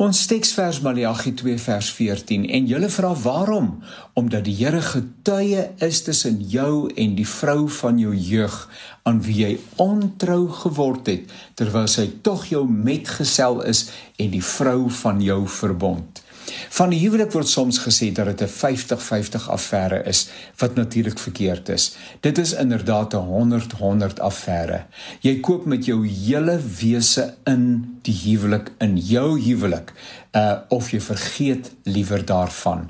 Ons teksvers Maleagi 2 vers 14 en julle vra waarom? Omdat die Here getuie is tussen jou en die vrou van jou jeug aan wie jy ontrou geword het terwyl sy tog jou metgesel is en die vrou van jou verbond. Van die huwelik word soms gesê dat dit 'n 50-50 affære is, wat natuurlik verkeerd is. Dit is inderdaad 'n 100-100 affære. Jy koop met jou hele wese in die huwelik in jou huwelik uh of jy vergeet liewer daarvan.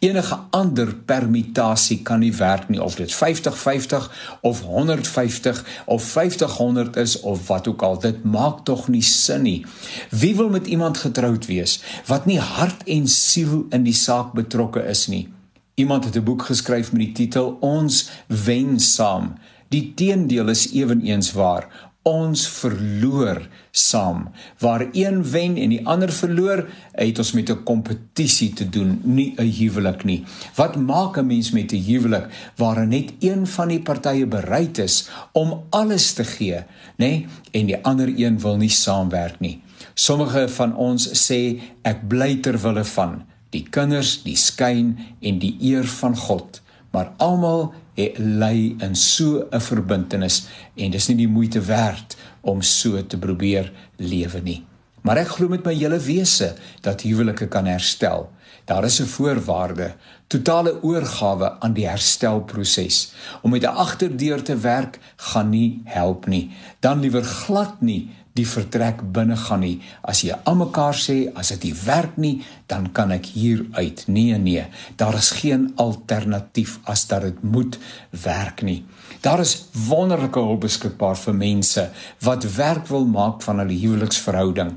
Enige ander permutasie kan nie werk nie of dit 50-50 of 150 of 50-100 is of wat ook al. Dit maak tog nie sin nie. Wie wil met iemand getroud wees wat nie hart en siel in die saak betrokke is nie? Iemand het 'n boek geskryf met die titel Ons wen saam. Die teendeel is ewenigs waar ons verloor saam. Waar een wen en die ander verloor, het ons met 'n kompetisie te doen, nie 'n huwelik nie. Wat maak 'n mens met 'n huwelik waar net een van die partye bereid is om alles te gee, nê, nee? en die ander een wil nie saamwerk nie. Sommige van ons sê ek bly ter wille van die kinders, die skyn en die eer van God maar almal het lei in so 'n verbintenis en dis nie die moeite werd om so te probeer lewe nie. Maar ek glo met my hele wese dat huwelike kan herstel. Daar is 'n voorwaarde, totale oorgawe aan die herstelproses. Om met 'n agterdeur te werk gaan nie help nie. Dan liewer glad nie die vertrek binne gaan nie. As jy almekaar sê as dit nie werk nie, dan kan ek hier uit. Nee nee, daar is geen alternatief as dat dit moet werk nie. Daar is wonderlike hulp beskikbaar vir mense wat werk wil maak van hulle huweliksverhouding.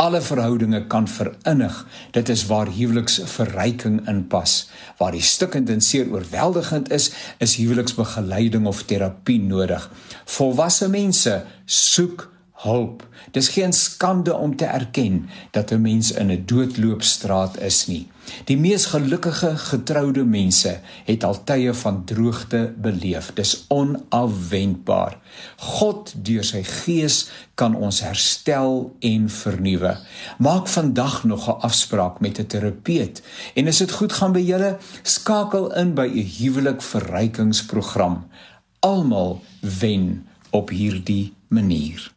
Alle verhoudinge kan verinnig. Dit is waar huweliksverryking inpas. Waar die stikkend en seer oorweldigend is, is huweliksbegeleiding of terapie nodig. Volwasse mense soek hulp. Dis geen skande om te erken dat 'n mens in 'n doodloopstraat is nie. Die mees gelukkige getroude mense het al tye van droogte beleef. Dis onafwendbaar. God deur sy gees kan ons herstel en vernuwe. Maak vandag nog 'n afspraak met 'n terapeut en as dit goed gaan by julle, skakel in by 'n huwelik verrykingsprogram. Almal wen op hierdie manier.